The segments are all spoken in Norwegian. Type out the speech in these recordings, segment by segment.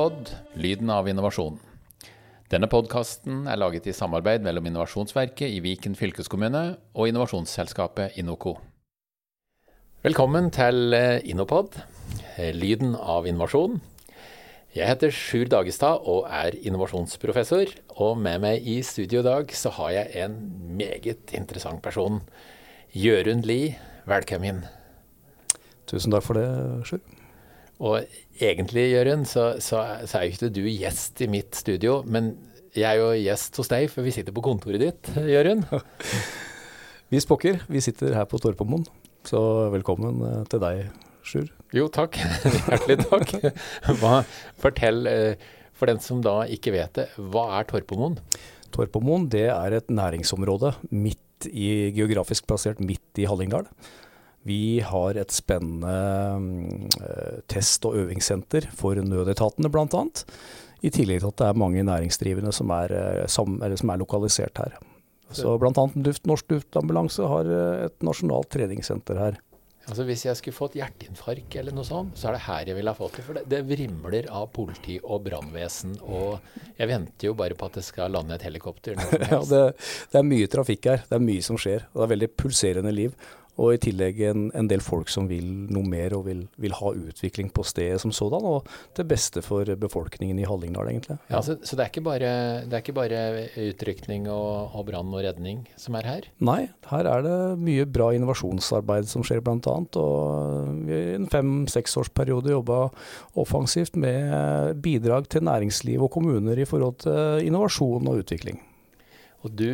Innopod lyden av innovasjon. Denne podkasten er laget i samarbeid mellom Innovasjonsverket i Viken fylkeskommune og innovasjonsselskapet Innoco. Velkommen til eh, Innopod, eh, lyden av innovasjon. Jeg heter Sjur Dagestad og er innovasjonsprofessor. Og med meg i studio i dag så har jeg en meget interessant person. Jørund Lie, velkommen. Tusen takk for det, Sjur. Og egentlig, Jørund, så, så, så, er jo ikke du gjest i mitt studio, men jeg er jo gjest hos deg, for vi sitter på kontoret ditt, Jørund. vi spokker. Vi sitter her på Torpomoen, så velkommen eh, til deg, Sjur. Jo, takk. Hjertelig takk. Hva, fortell, eh, for den som da ikke vet det, hva er Torpomoen? Torpomoen det er et næringsområde midt i, geografisk plassert midt i Hallingdal. Vi har et spennende uh, test- og øvingssenter for nødetatene bl.a. I tillegg til at det er mange næringsdrivende som er, uh, som, som er lokalisert her. Så bl.a. Norsk Luftambulanse har uh, et nasjonalt treningssenter her. Altså Hvis jeg skulle fått hjerteinfarkt eller noe sånt, så er det her jeg ville ha fått det. For det, det vrimler av politi og brannvesen. Og jeg venter jo bare på at det skal lande et helikopter. ja, det, det, er mye trafikk her. Det er mye som skjer. Og det er veldig pulserende liv. Og i tillegg en, en, del folk som vil noe mer og vil, vil, ha utvikling på stedet som sådan. Og til beste for befolkningen i Hallingdal, egentlig. Ja, ja så, så det, er ikke bare, det ikke bare utrykning og, og brann og redning som er her? Nei, her er det mye bra innovasjonsarbeid som skjer bl.a. Og vi i en fem-seksårsperiode jobba offensivt med bidrag til næringsliv og kommuner i forhold til innovasjon og utvikling. Og du,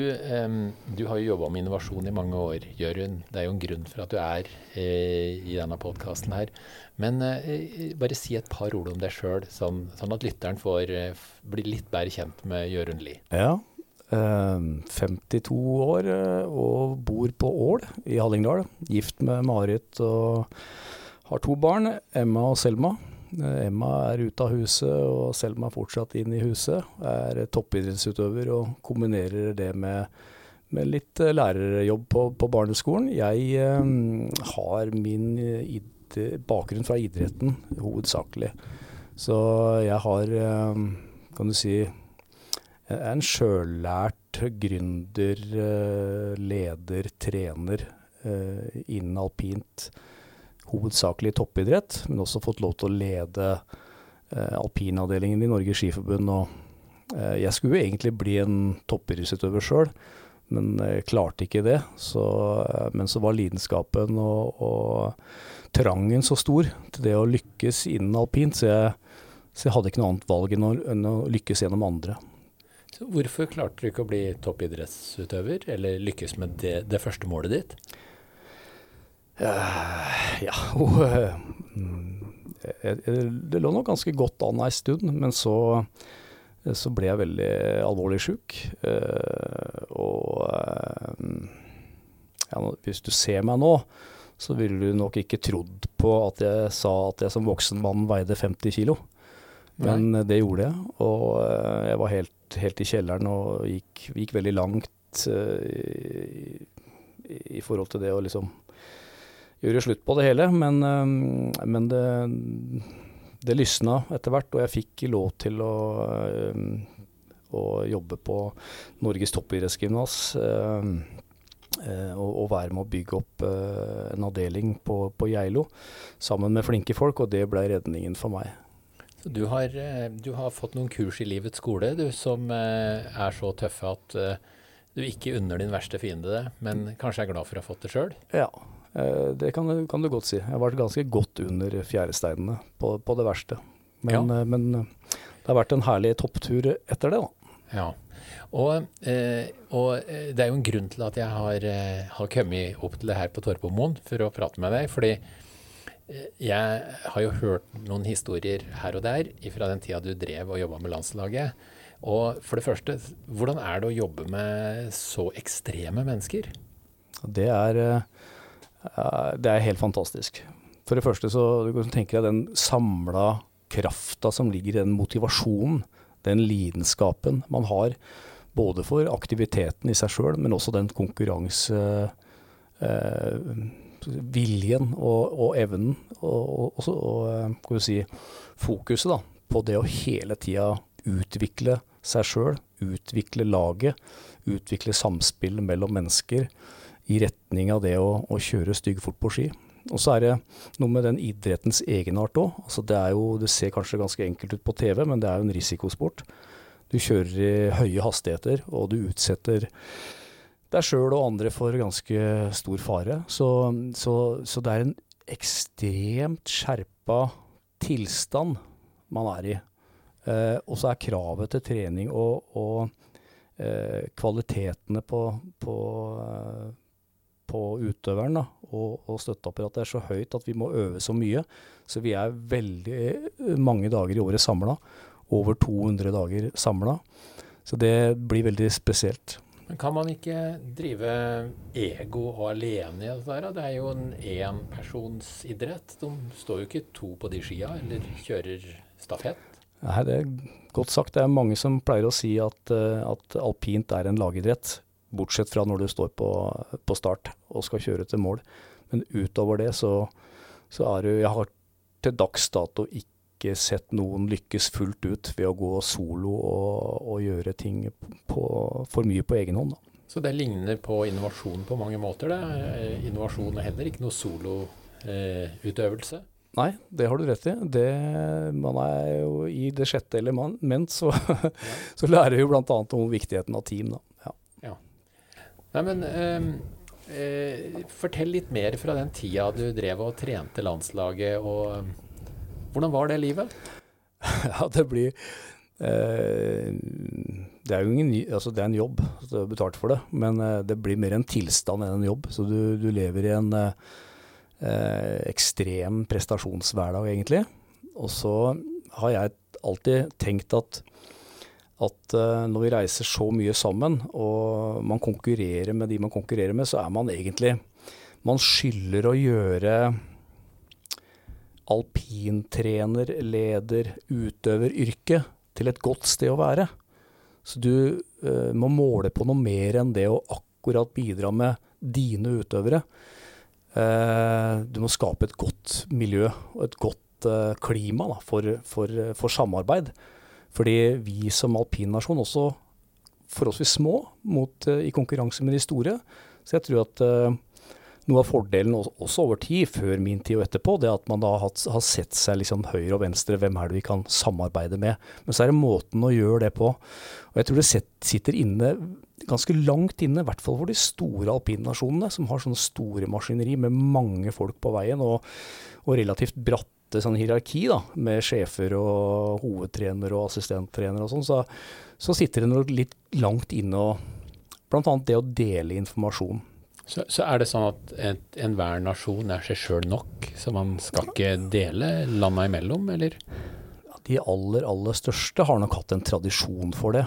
du har jo jobba med innovasjon i mange år, Jørund. Det er jo en grunn for at du er eh, i denne podkasten her. Men eh, bare si et par ord om deg sjøl, sånn, sånn, at lytteren får eh, bli litt bedre kjent med Jørund Lie. Ja, 52 år eh, og bor på Ål i Hallingdal. Gift med Marit og har to barn, Emma og Selma. Eh, Emma er ute av huset, og Selma er fortsatt inn i huset. Er toppidrettsutøver og kombinerer det med, med litt eh, lærerjobb på, på barneskolen. Jeg eh, har min bakgrunn fra idretten hovedsakelig. Så jeg har, eh, kan du si, en sjøllært gründer, leder, trener innen alpint hovedsakelig toppidrett, men også fått lov til å lede eh, alpinavdelingen i Norges Skiforbund. Og eh, jeg skulle jo egentlig bli en toppidrettsutøver sjøl, men jeg klarte ikke det. Så, eh, men så var lidenskapen og, og trangen så stor til det å lykkes innen alpint, så jeg, så jeg hadde ikke noe annet valg enn å, enn å lykkes gjennom andre. Hvorfor klarte du ikke å bli toppidrettsutøver, eller lykkes med det, det første målet ditt? Uh, ja, og, uh, det lå nok ganske godt an ei stund, men så, så ble jeg veldig alvorlig sjuk. Og ja, hvis du ser meg nå, så ville du nok ikke trodd på at jeg sa at jeg som voksen mann veide 50 kilo. Men Nei. det gjorde jeg, og jeg var helt, helt i kjelleren og gikk, gikk veldig langt i, i forhold til det å liksom gjøre slutt på det hele. Men, men det, det lysna etter hvert, og jeg fikk lov til å, å jobbe på Norges toppidrettsgymnas. Eh, og, og, være med å bygge opp en avdeling på, på Geilo sammen med flinke folk, og det ble redningen for meg. Du har, du har, fått noen kurs i livets skole du, som er så tøffe at du ikke unner din verste fiende det, men kanskje er glad for å ha fått det sjøl? Ja, det kan, kan, du godt si. Jeg har vært ganske godt under fjæresteinene på, på det verste. Men, ja. Eh, men, eh, det har vært en herlig topptur etter det, da. Ja. Og, eh, og, det er jo en grunn til at jeg har, har kommet opp til det her på Torpomoen for å prate med deg. Fordi jeg har jo hørt noen historier her og der fra den tida du drev og jobba med landslaget. Og for det første, hvordan er det å jobbe med så ekstreme mennesker? Det er det er helt fantastisk. For det første så tenker jeg den samla krafta som ligger i den motivasjonen, den lidenskapen man har, både for aktiviteten i seg sjøl, men også den konkurranseviljen eh, og, og, evnen, og, og, og si, fokuset da, på det å hele tida utvikle seg sjøl, utvikle laget, utvikle samspill mellom mennesker i retning av det å, å kjøre stygg fort på ski. Og så er det noe med den idrettens egenart òg. Altså det, det ser kanskje ganske enkelt ut på TV, men det er jo en risikosport. Du kjører i høye hastigheter, og du utsetter deg sjøl og andre for ganske stor fare. Så, så, så det er en ekstremt skjerpa tilstand man er i. Eh, og så er kravet til trening og, og eh, kvalitetene på, på, eh, på utøveren da, og, og støtteapparatet er så høyt at vi må øve så mye. Så vi er veldig eh, mange dager i året samla. Over 200 dager samla. Så det blir veldig spesielt. Men kan man ikke drive ego og alene i dette? Det er jo en enpersonsidrett. De står jo ikke to på de skia, eller kjører stafett. Nei, det er godt sagt. Det er mange som pleier å si at, eh, at alpint er en lagidrett. Bortsett fra når du står på, på start og skal kjøre til mål. Men utover det så, så er det Jeg har til dags dato ikke sett noen lykkes fullt ut ved å gå solo og, og gjøre ting på, for mye på egen hånd. Da. Så det ligner på innovasjon på mange måter? det. Innovasjon er heller ikke noe soloutøvelse? Eh, Nei, det har du rett i. Det, man er jo I det sjette element så, ja. så lærer vi bl.a. om viktigheten av team. Da. Nei, men eh, eh, fortell litt mer fra den tida du drev og trente landslaget. og Hvordan var det livet? ja, det blir eh, Det er jo ingen, altså det er en jobb, så du har betalt for det. Men eh, det blir mer en tilstand enn en jobb. Så du, du lever i en eh, ekstrem prestasjonshverdag, egentlig. Og så har jeg alltid tenkt at, at uh, når vi reiser så mye sammen, og man konkurrerer med de man konkurrerer med, så er man egentlig Man skylder å gjøre alpintrener, leder, utøver, yrke til et godt sted å være. Så du uh, må måle på noe mer enn det å akkurat bidra med dine utøvere. Uh, du må skape et godt miljø og et godt uh, klima da, for, for, for, samarbeid. Fordi vi som alpinnasjon også forholdsvis små mot, i konkurranse med de store. Så jeg tror at noe av fordelen også over tid, før min tid og etterpå, det er at man da har, sett seg liksom høyre og venstre, hvem er det vi kan samarbeide med. Men så er det måten å gjøre det på. Og jeg tror det sitter inne, ganske langt inne, i hvert fall for de store alpinnasjonene, som har sånne store maskineri med mange folk på veien, og, og relativt bratte sånn hierarki da, med sjefer og hovedtrener og assistenttrener og sånn, så, så sitter det noe litt langt inne, og bl.a. det å dele informasjon. Så, så, er det sånn at enhver nasjon er seg sjøl nok, så man skal ikke dele landa imellom, eller? Ja, de aller, aller største har nok hatt en tradisjon for det.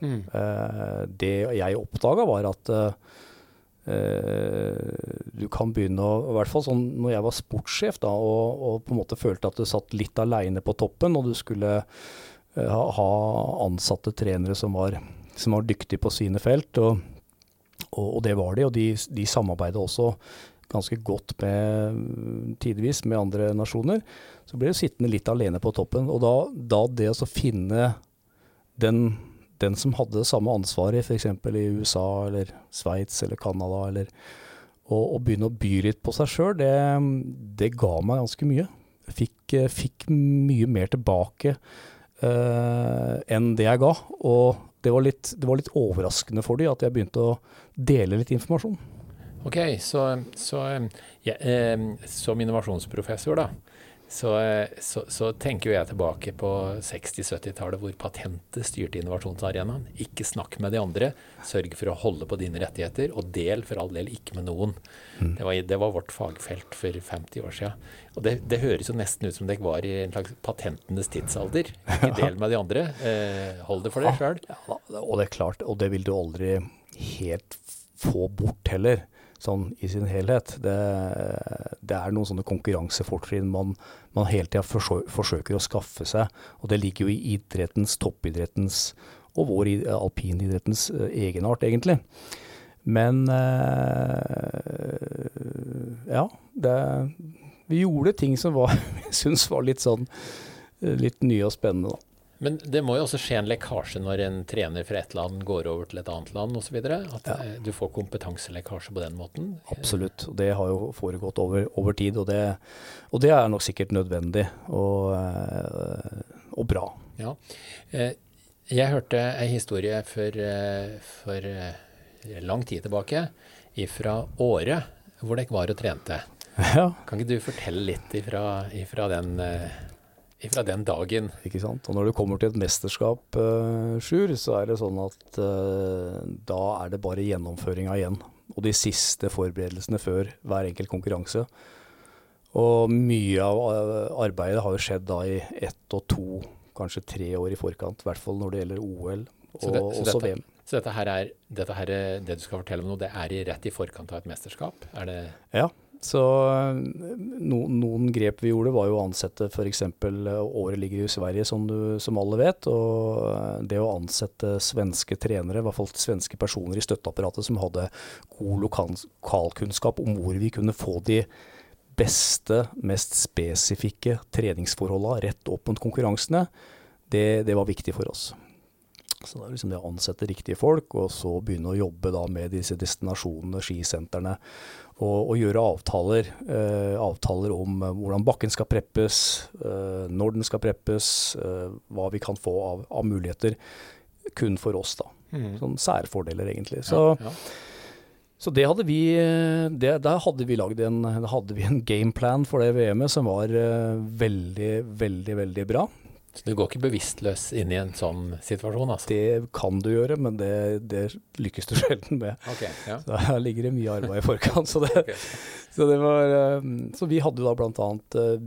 Mm. Eh, det jeg oppdaga, var at eh, du kan begynne å I hvert fall sånn når jeg var sportssjef da, og, og på en måte følte at du satt litt aleine på toppen, og du skulle eh, ha, ha, ansatte trenere som var, som var dyktige på sine felt. og og, og, det var de, og de, de samarbeidet også ganske godt med, tidvis med andre nasjoner. Så ble du sittende litt alene på toppen. Og da, da det å finne den, den, som hadde det samme ansvaret, f.eks. i USA eller Sveits eller Canada, eller, og, begynne å by litt på seg sjøl, det, det, ga meg ganske mye. Fikk, fikk mye mer tilbake uh, enn det jeg ga. Og det var, litt, det var litt overraskende for dem at jeg begynte å dele litt informasjon. Ok, så, så ja, eh, som innovasjonsprofessor, da, så, så, så, tenker jeg tilbake på 60-70-tallet hvor patentet styrte innovasjonsarenaen. Ikke snakk med de andre. Sørg for å holde på dine rettigheter, og del for all del ikke med noen. Mm. Det, var, det, var, vårt fagfelt for 50 år siden. Og det, det, høres jo nesten ut som det var i en slags patentenes tidsalder. Ikke del med de andre. Eh, hold det for deg sjøl. Ja, og det er klart, og det vil du aldri helt få bort heller sånn i sin helhet. Det, det er noen sånne konkurransefortrinn man, man hele tida forsøker å skaffe seg. Og det ligger jo i idrettens, toppidrettens og vår alpinidrettens uh, egenart, egentlig. Men uh, ja, det, vi gjorde ting som var, jeg syns var litt sånn litt nye og spennende, da. Men det må jo også skje en lekkasje når en trener fra et land går over til et annet land osv. At Ja. eh, du får kompetanselekkasje på den måten. Absolutt. Og det har jo foregått over, over tid, og det, og det er nok sikkert nødvendig og, eh, og bra. Ja. Eh, Jeg hørte ei historie for, for lang tid tilbake fra Åre, hvor dere var og trente. Ja, Kan ikke du fortelle litt ifra, ifra, den, ifra den dagen? ikke sant. Og når det kommer til et mesterskap, uh, Sjur, så er det sånn at uh, da er det bare gjennomføringa igjen. Og de siste forberedelsene før hver enkelt konkurranse. Og mye av eh, arbeidet har jo skjedd da i ett og to, kanskje tre år i forkant. I hvert fall når det gjelder OL og Så det- så også dette- VM. Så dette her er, dette her, er- det du skal fortelle om nå, det er i rett i forkant av et mesterskap? Er det Ja, så eh, no, noen grep vi gjorde var jo å ansette f.eks. Året ligger i Sverige, som, du, som alle vet. Og eh, det å ansette svenske trenere, i hvert fall svenske personer i støtteapparatet som hadde god lokalkunnskap om hvor vi kunne få de beste, mest spesifikke treningsforholda rett opp mot konkurransene, det, det var viktig for oss. Så det er liksom det å ansette riktige folk, og så begynne å jobbe da med disse destinasjonene, skisentrene, og, og gjøre avtaler. Eh, avtaler om eh, hvordan bakken skal preppes, eh, når den skal preppes, eh, hva vi kan få av, av muligheter kun for oss, da. Sånn særfordeler, egentlig. Så, ja, ja. så det hadde vi eh, det, Der hadde vi lagd en, en gameplan for det VM-et som var eh, veldig, veldig, veldig bra. Så du går ikke bevisstløs inn i en sånn situasjon, altså? Det kan du gjøre, men det, det lykkes du sjelden med. Okay, ja. Så her ligger det mye arbeid i forkant. Så, det, okay. så, det var, eh, så vi hadde da bl.a.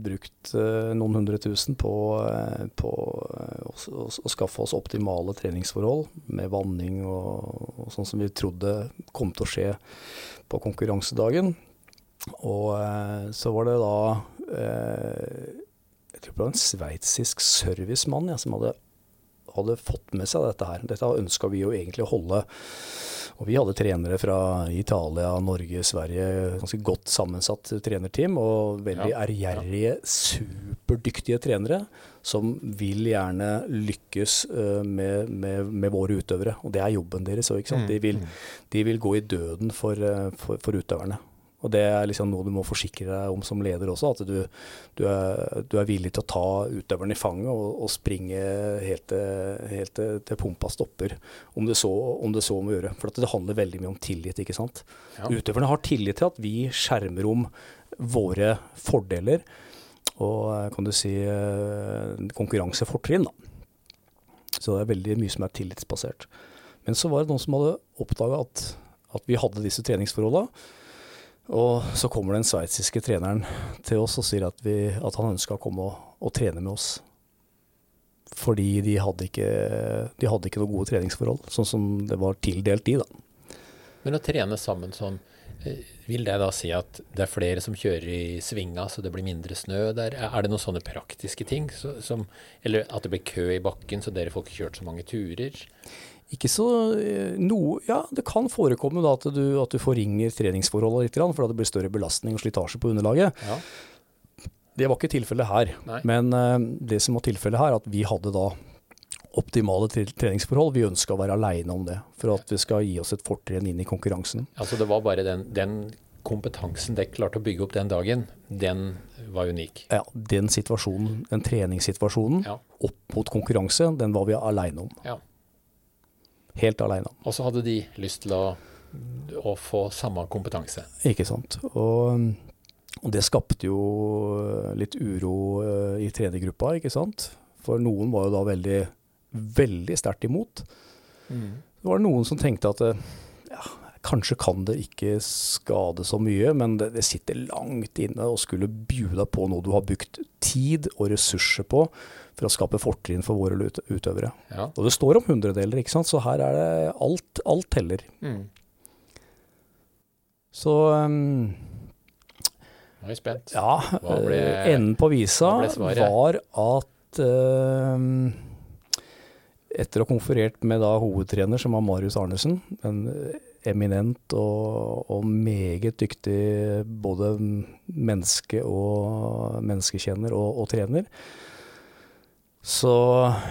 brukt eh, noen hundre tusen på, eh, på eh, å, å, å skaffe oss optimale treningsforhold med vanning og, og sånn som vi trodde kom til å skje på konkurransedagen. Og eh, så var det da eh, Tror det var en sveitsisk servicemann ja, som hadde, hadde fått med seg dette her. Dette ønska vi jo egentlig å holde. Og vi hadde trenere fra Italia, Norge, Sverige. Ganske godt sammensatt trenerteam. Og veldig Ja, ærgjerrige, superdyktige trenere som vil gjerne lykkes eh, med, med, med våre utøvere. Og det er jobben deres òg, ikke sant. De vil, de vil gå i døden for, eh, for, for utøverne. Og det er liksom noe du må forsikre deg om som leder også, at du, du, er, du er villig til å ta utøveren i fanget og, og springe helt, til, helt til, til pumpa stopper, om det, så, om det så må gjøre. For at det handler veldig mye om tillit, ikke sant. Ja. Utøverne har tillit til at vi skjermer om våre fordeler og eh, kan du si eh, konkurransefortrinn, da. Så det er veldig mye som er tillitsbasert. Men så var det noen som hadde oppdaga at, at vi hadde disse treningsforholda. Og så kommer den sveitsiske treneren til oss og sier at, vi, at han ønska å komme og, og trene med oss. Fordi de hadde ikke, de hadde ikke noen gode treningsforhold, sånn som det var tildelt de, da. Men å trene sammen sånn, eh, vil det da si at det er flere som kjører i svinga, så det blir mindre snø der? Er det noen sånne praktiske ting? Som, eller at det blir kø i bakken, så dere får ikke kjørt så mange turer? Ikke så eh, noe Ja, det kan forekomme da at du, at du forringer treningsforholdet litt, grann, fordi det blir større belastning og slitasje på underlaget. Ja. Det var ikke tilfellet her. Nei. Men eh, det som var tilfellet her, at vi hadde da optimale treningsforhold. Vi ønska å være aleine om det, for at vi skal gi oss et fortrinn inn i konkurransen. Altså det var bare den, den kompetansen dere klarte å bygge opp den dagen, den var unik. Ja, Den situasjonen, den treningssituasjonen Ja. opp mot konkurranse, den var vi aleine om. Ja. Helt aleine. Og så hadde de lyst til å, å få samme kompetanse. Ikke sant. Og, og det skapte jo litt uro eh, i trenergruppa, ikke sant. For noen var jo da veldig, veldig sterkt imot. Det var noen som tenkte at eh, kanskje kan det ikke skade så mye, men det, det sitter langt inne å skulle bjuda på noe du har brukt tid og ressurser på for å skape fortrinn for våre utøvere. Ja. Og det står om hundredeler, ikke sant, så her er det alt, alt teller. Mm. Så um, Nå er jeg spent. Ja, ble- eh, enden på visa var at um, etter å ha konferert med da hovedtrener, som var Marius Arnesen, en eminent og, og meget dyktig både menneske og menneskekjenner og, og trener, så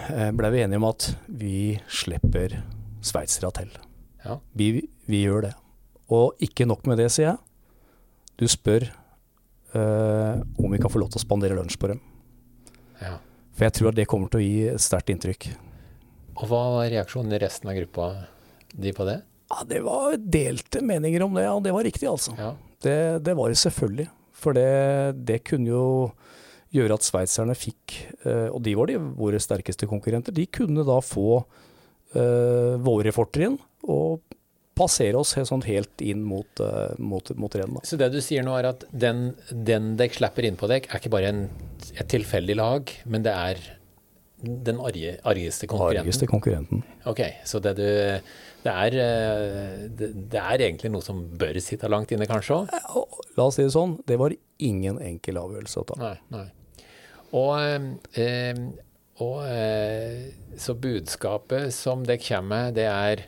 blei ble vi enige om at vi slipper sveitsere til. Ja. Vi, vi gjør det. Og ikke nok med det, sier jeg. Du spør eh, om vi kan få lov til å spandere lunsj på dem. ja. For jeg tror at det kommer til å gi et sterkt inntrykk. Og hva var reaksjonen i resten av gruppa de på det? Ja, Det var delte meninger om det, og det var riktig, altså. Ja. Det, det var det selvfølgelig. For det, det kunne jo gjøre at sveitserne fikk, eh, og de var de våre sterkeste konkurrenter, de kunne da få uh, våre fortrinn og passere oss helt, sånn helt inn mot, uh, mot, mot rennet. Så det du sier nå er at den, den dere slipper inn på dekk, er ikke bare en, et tilfeldig lag, men det er den arge, argeste konkurrenten? Argeste konkurrenten. Ok, så det du det er, eh, det, det er egentlig noe som bør sitte langt inne, kanskje òg? La oss si det sånn, det var ingen enkel avgjørelse å ta. Nei. nei. Og, eh, og eh, så budskapet som dere kommer med, det er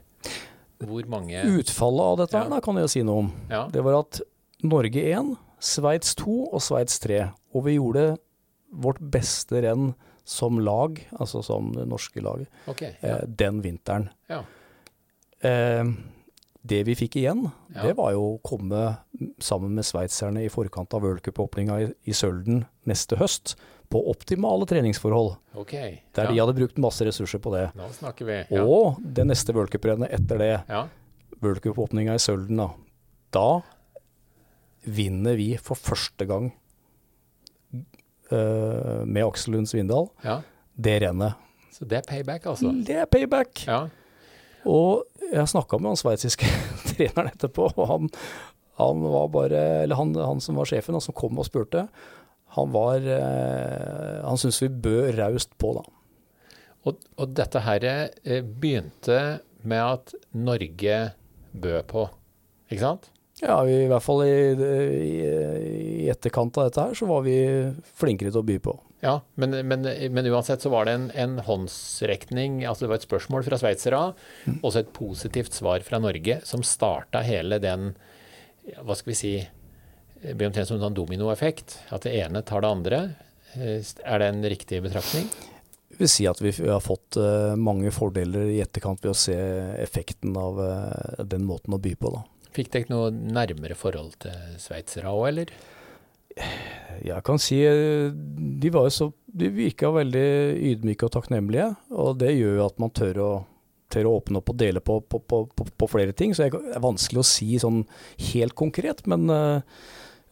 hvor mange Utfallet av dette Ja. da kan jeg si noe om. Ja. Det var at Norge 1, Sveits 2 og Sveits 3. Og vi gjorde vårt beste renn som lag, altså som det norske laget, Ok. eh, den vinteren. ja. Eh, det vi fikk igjen, Ja. det var jo å komme sammen med sveitserne i forkant av worldcupåpninga i, i Sølden neste høst, på optimale treningsforhold. Okay, Der ja. de hadde brukt masse ressurser på det. Nå snakker vi. Ja. Og det neste worldcuprennet etter det, ja. worldcupåpninga i Sølden, da. Da vinner vi for første gang eh, med Aksel Lund Svindal ja. det rennet. Så det er payback, altså? Det er payback! Ja. Og jeg snakka med han sveitsiske treneren etterpå, og han, han var bare Eller han, han som var sjefen, han som kom og spurte, han var uh, Han syntes vi bød raust på, da. Og, og dette her eh, begynte med at Norge bød på, ikke sant? Ja, i hvert fall i, i, i etterkant av dette her, så var vi flinkere til å by på. Ja, men, men, men uansett så var det en, en håndsrekning, altså det var et spørsmål fra sveitsere, og så et positivt svar fra Norge, som starta hele den, hva skal vi si, det blir omtrent som en sånn dominoeffekt, at det ene tar det andre. Eh, Er det en riktig betraktning? Jeg vil si at vi har fått eh, mange fordeler i etterkant ved å se effekten av eh, den måten å by på, da. Fikk dere noe nærmere forhold til sveitsere òg, eller? Jeg kan si eh, de De virka veldig ydmyke og takknemlige, og det gjør jo at man tør å, tør å åpne opp og dele på, på, på, på, flere ting. Så det er vanskelig å si sånn helt konkret, men eh,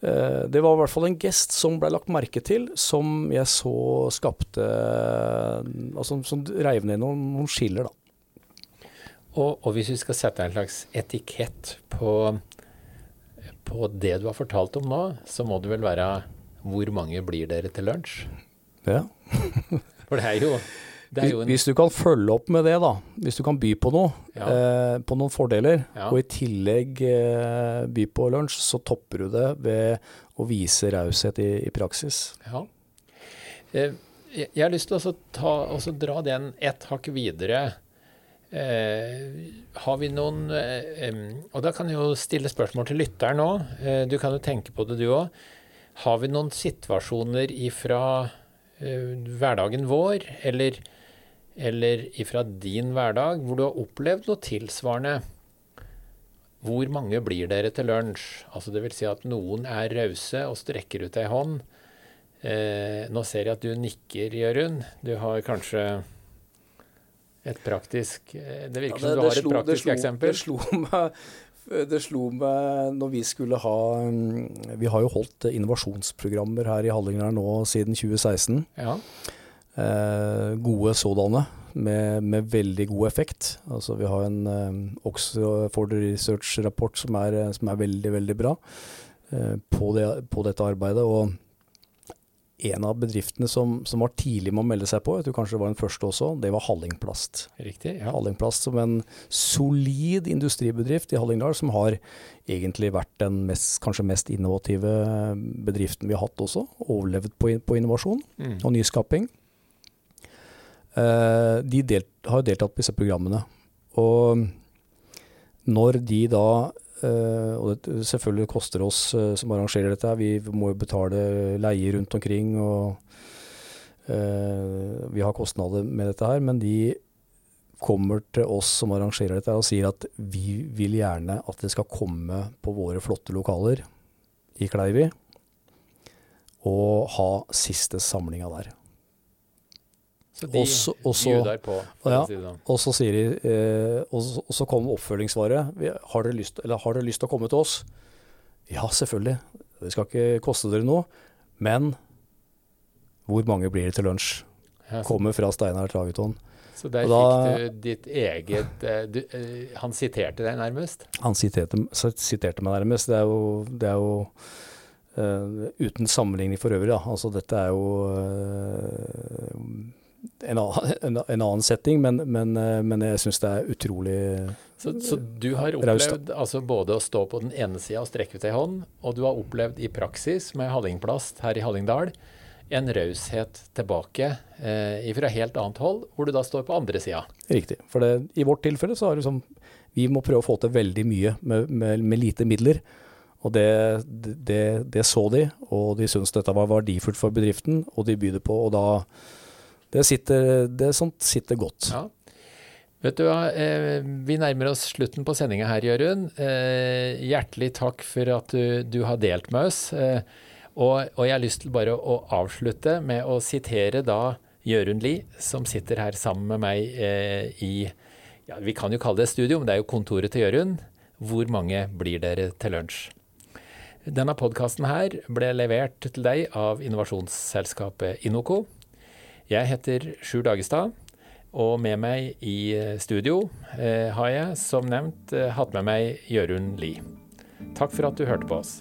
eh, det var i hvert fall en gest som ble lagt merke til, som jeg så skapte Altså som reiv ned noen, noen skiller, da. Og, og hvis vi skal sette en slags etikett på, på det du har fortalt om nå, så må det vel være hvor mange blir dere til lunsj? Ja. For det er jo, det er jo en Hvis du kan følge opp med det, da. Hvis du kan by på noe, Ja. eh, på noen fordeler, Ja. og i tillegg eh, by på lunsj, så topper du det ved å vise raushet i, i praksis. Ja. Eh, Jeg har lyst til å ta, dra den ett hakk videre. Eh, har vi noen eh, Og da kan jeg jo stille spørsmål til lytteren òg. Eh, du kan jo tenke på det, du òg. Har vi noen situasjoner ifra hverdagen vår, eller, eller ifra din hverdag, hvor du har opplevd noe tilsvarende? Hvor mange blir dere til lunsj? Altså det vil si at noen er rause og strekker ut ei hånd. Eh, nå ser jeg at du nikker, Jørund. Du har kanskje et praktisk eh, Det virker som du har et praktisk eksempel. Det slo meg det slo meg når vi skulle ha mm, Vi har jo holdt innovasjonsprogrammer her i Hallingdal nå siden 2016. Ja. Eh, gode sådanne, med, med veldig god effekt. Altså Vi har en eh, Oxford Research-rapport som, er, som er veldig, veldig bra eh, på, det, på dette arbeidet. og en av bedriftene som, som var tidlig med å melde seg på, jeg tror kanskje det var den første også, det var Hallingplast. Riktig. ja. Hallingplast som en solid industribedrift i Hallingdal, som har egentlig vært den mest, kanskje mest innovative bedriften vi har hatt også. Overlevd på, på innovasjon Mm. og nyskaping. Eh, de delt, har deltatt på disse programmene. Og når de da Og det selvfølgelig koster oss eh, som arrangerer dette, vi må jo betale leie rundt omkring og Eh, vi har kostnader med dette her, men de kommer til oss som arrangerer dette og sier at vi vil gjerne at det skal komme på våre flotte lokaler i Kleivi og ha siste samlinga der. Så de Også- også- bjuder på, Og Ja. si sånn. Så sier de eh, og, så- og så kommer oppfølgingssvaret. Har dere, lyst, eller, har dere lyst til å komme til oss? Ja, selvfølgelig. Det skal ikke koste dere noe. Men hvor mange blir det til lunsj? Kommer fra Steinar Trageton. så der da- fikk du ditt eget eh, du, eh, Han siterte deg nærmest? Han siterte, siterte meg nærmest. Det er jo, det er jo uh, uten sammenligning for øvrig, da. Altså dette er jo eh, en, annen, en, en annen setting, men, men, eh, men jeg syns det er utrolig Så, så du har opplevd altså både å stå på den ene sida og strekke ut ei hånd, og du har opplevd i praksis med Hallingplast her i Hallingdal en raushet tilbake eh, fra helt annet hold, hvor du da står på andre sida. Riktig. For det, i vårt tilfelle så er det sånn Vi må prøve å få til veldig mye med, med, med lite midler. Og det, det, det så de, og de syntes dette var verdifullt for bedriften, og de byr det på. Og da Det sitter det sånt sitter godt. Ja. Vet du hva, eh, vi nærmer oss slutten på sendinga her, Jørund. Eh, hjertelig takk for at du, du har delt med oss. Eh, og, og jeg har lyst til bare å avslutte med å sitere da Jørund Lie, som sitter her sammen med meg i ja, Vi kan jo kalle det studio, men det er jo kontoret til Jørund. Hvor mange blir dere til lunsj? Denne podkasten her ble levert til deg av innovasjonsselskapet Inoco. Jeg heter Sjur Dagestad. Og med meg i studio eh, har jeg, som nevnt, eh, hatt med meg Jørund Lie. Takk for at du hørte på oss.